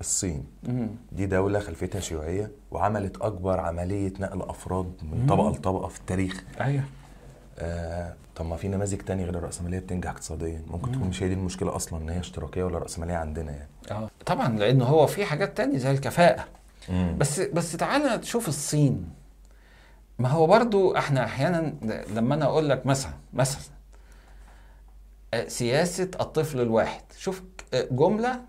الصين. دي دولة خلفيتها شيوعية وعملت أكبر عملية نقل أفراد من طبقة لطبقة في التاريخ. أيوه آه طب ما في نماذج تانية غير الرأسمالية بتنجح اقتصاديا؟ ممكن تكون مش هي دي المشكلة أصلا إن هي اشتراكية ولا رأسمالية عندنا يعني. آه. طبعا لأن هو في حاجات تانية زي الكفاءة. مم. بس بس تعالى تشوف الصين. ما هو برضو إحنا أحيانا لما أنا أقول لك مثلا مثلا آه، سياسة الطفل الواحد. شوف آه، جملة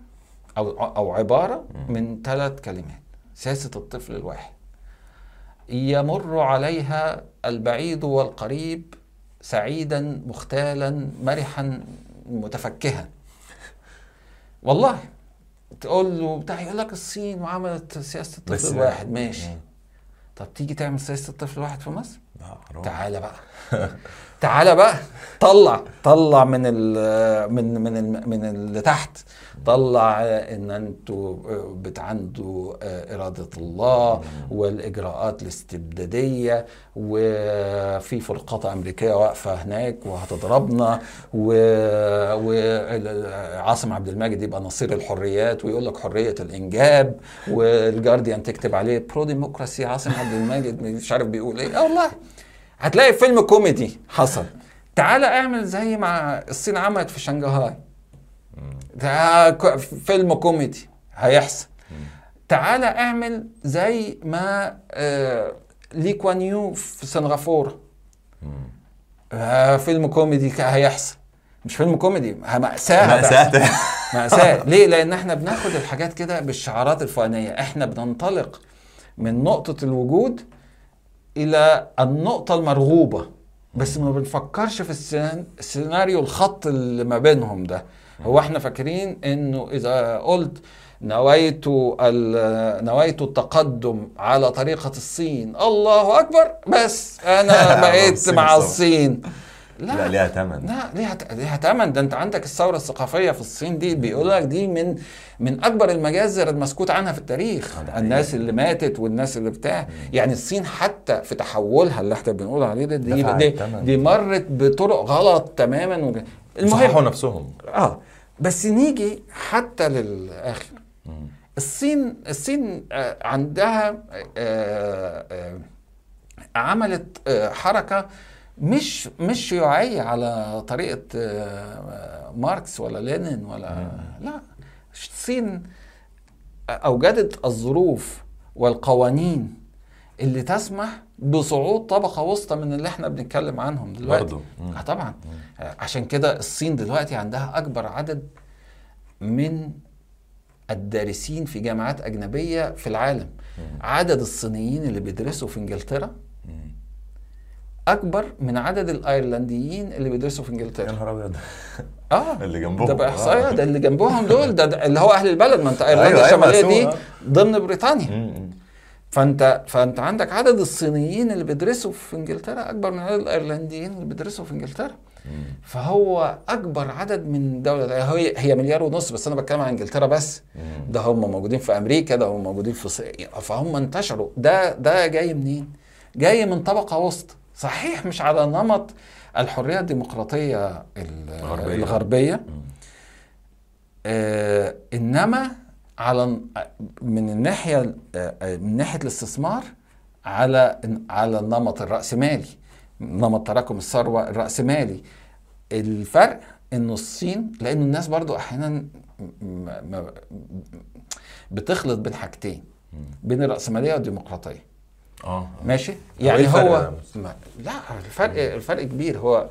أو أو عبارة من ثلاث كلمات. سياسة الطفل الواحد. يمر عليها البعيد والقريب سعيدا مختالا مرحا متفكها. والله تقول له بتاع يقول لك الصين وعملت سياسة الطفل الواحد. ماشي. طب تيجي تعمل سياسة الطفل الواحد في مصر؟ تعالى بقى. تعالى بقى. طلع. طلع من ال من من ال من اللي تحت. طلع ان أنتوا بتعندوا إرادة الله والإجراءات الاستبدادية وفي فرقاطه أمريكية واقفة هناك وهتضربنا وعاصم عبد الماجد يبقى نصير الحريات ويقول لك حرية الإنجاب وال Guardian تكتب عليه pro-democracy عاصم عبد الماجد مش عارف بيقول إيه. آه والله. هتلاقي فيلم كوميدي حصل. تعالى اعمل زي ما الصين عملت في شنغهاي. ده فيلم كوميدي هيحصل. تعالى اعمل زي ما آه، لي كوان يو في سنغافورة. آه، فيلم كوميدي هيحصل. مش فيلم كوميدي مأساة. مأساة. مأساة. ليه؟ لأن إحنا بناخد الحاجات كده بالشعارات الفلانية. إحنا بننطلق من نقطة الوجود إلى النقطة المرغوبة. بس ما بنفكرش في السين- السيناريو الخط اللي ما بينهم ده. هو إحنا فاكرين إنه إذا قلت نويت نويت التقدم على طريقة الصين الله أكبر! بس أنا بقيت مع. الصين. لا. ليها تمن. لا ليها ليها ثمن ده انت عندك الثورة الثقافية في الصين دي بيقول لك دي من من أكبر المجازر المسكوت عنها في التاريخ. آه، الناس اللي ماتت والناس اللي بتاع. يعني الصين حتى في تحولها اللي إحنا بنقول عليه ده دي دي, ثمن. دي مرت بطرق غلط تماما وج... صححوا المهم نفسهم. آه. بس نيجي حتى للاخر الصين الصين آه، عندها آه، عملت حركة مش مش شيوعيه على طريقة آه، ماركس ولا لينين ولا لا. الصين أوجدت الظروف والقوانين اللي تسمح بصعود طبقة وسطى من اللي إحنا بنتكلم عنهم دلوقتي. برضو. آه طبعا. آه، عشان كده الصين دلوقتي عندها أكبر عدد من الدارسين في جامعات أجنبية في العالم. عدد الصينيين اللي بيدرسوا في إنجلترا أكبر من عدد الأيرلنديين اللي بيدرسوا في يا انجلترا نهار أبيض. آه. اللي جنبهم. ده آه. باحصائيه ده اللي جنبهم دول ده, ده اللي هو أهل البلد. ما أنت إيرلندا أيوة، أيوة، الشمالية دي آه. ضمن بريطانيا. فانت فأنت عندك عدد الصينيين اللي بيدرسوا في إنجلترا أكبر من عدد الأيرلنديين اللي بيدرسوا في إنجلترا. فهو أكبر عدد من دولة. هي هي مليار ونص بس أنا بتكلم عن إنجلترا بس. ده هم موجودين في أمريكا ده هم موجودين في فهم انتشروا. ده ده جاي منين؟ جاي من طبقة وسط. صحيح مش على نمط الحرية الديمقراطية ال- الغربية. الغربية. آه إنما على من الناحية آه، آه، من ناحية الاستثمار على على النمط الرأسمالي نمط تراكم الثروة الرأسمالي. الفرق إنه الصين لأنه الناس برضو م- بتخلط بين حاجتين بين الرأسمالية والديمقراطية. آه. ماشي؟ إيه يعني هو؟ ما لا الفرق الفرق كبير. هو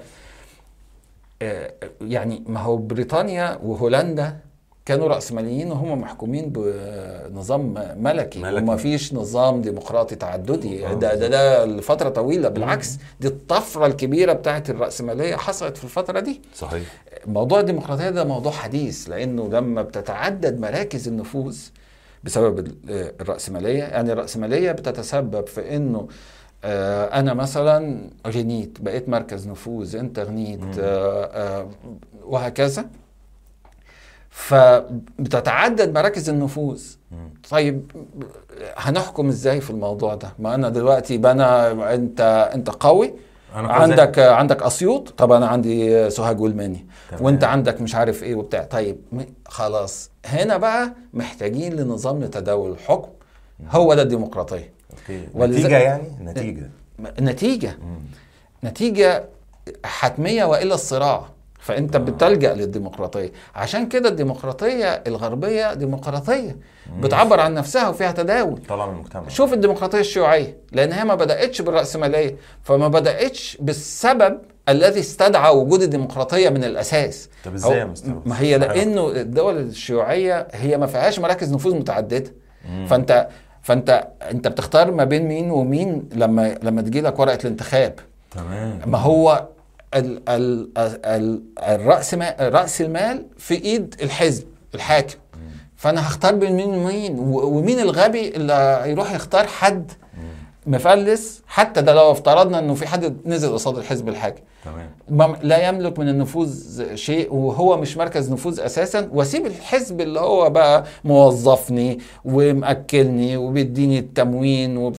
آه، يعني ما هو بريطانيا وهولندا كانوا رأسماليين وهم محكومين بنظام ملكي, ملكي. وما فيش نظام ديمقراطي تعددي. آه، ده ده ده لفترة طويلة. بالعكس دي الطفرة الكبيرة بتاعت الرأسمالية حصلت في الفترة دي. صحيح. موضوع الديمقراطية ده موضوع حديث لأنه لما بتتعدد مراكز النفوذ بسبب آه، الرأسمالية. يعني الرأسمالية بتتسبب في أنه آه، أنا مثلا غنيت بقيت مركز نفوذ أنت غنيت آه، وهكذا. فبتتعدد مراكز النفوذ. طيب هنحكم إزاي في الموضوع ده؟ ما أنا دلوقتي أنا أنت أنت قوي. عندك عندك أسيوط؟ طب أنا عندي سوهاج والماني. وأنت عندك مش عارف إيه وبتاع. طيب خلاص. هنا بقى محتاجين لنظام لتداول الحكم. هو ده الديمقراطية. نتيجة يعني؟ نتيجة. نتيجة. نتيجة حتمية والا الصراع. فأنت بتلجأ للديمقراطية. عشان كده الديمقراطية الغربية ديمقراطية بتعبر عن نفسها وفيها تداول. طالعه من المجتمع. شوف الديمقراطية الشيوعية لأن هي ما بدأتش بالرأسمالية فما بدأتش بالسبب الذي استدعى وجود الديمقراطية من الأساس. طب إزاي يا ما هي. لأنه الدول الشيوعية هي ما فيهاش مراكز نفوذ متعددة. فأنت فأنت أنت بتختار ما بين مين ومين لما لما تجي لك ورقة الانتخاب. تمام. ما هو ال ال ال الرأس ما رأس المال في إيد الحزب الحاكم. فأنا هختار بين مين ومين ومين الغبي اللي هيروح يختار حد مفلس. حتى ده لو افترضنا إنه في حد نزل قصاد الحزب الحاكم. تمام. ما- لا يملك من النفوذ شيء وهو مش مركز نفوذ أساسا. واسيب الحزب اللي هو بقى موظفني ومأكلني وبيديني التموين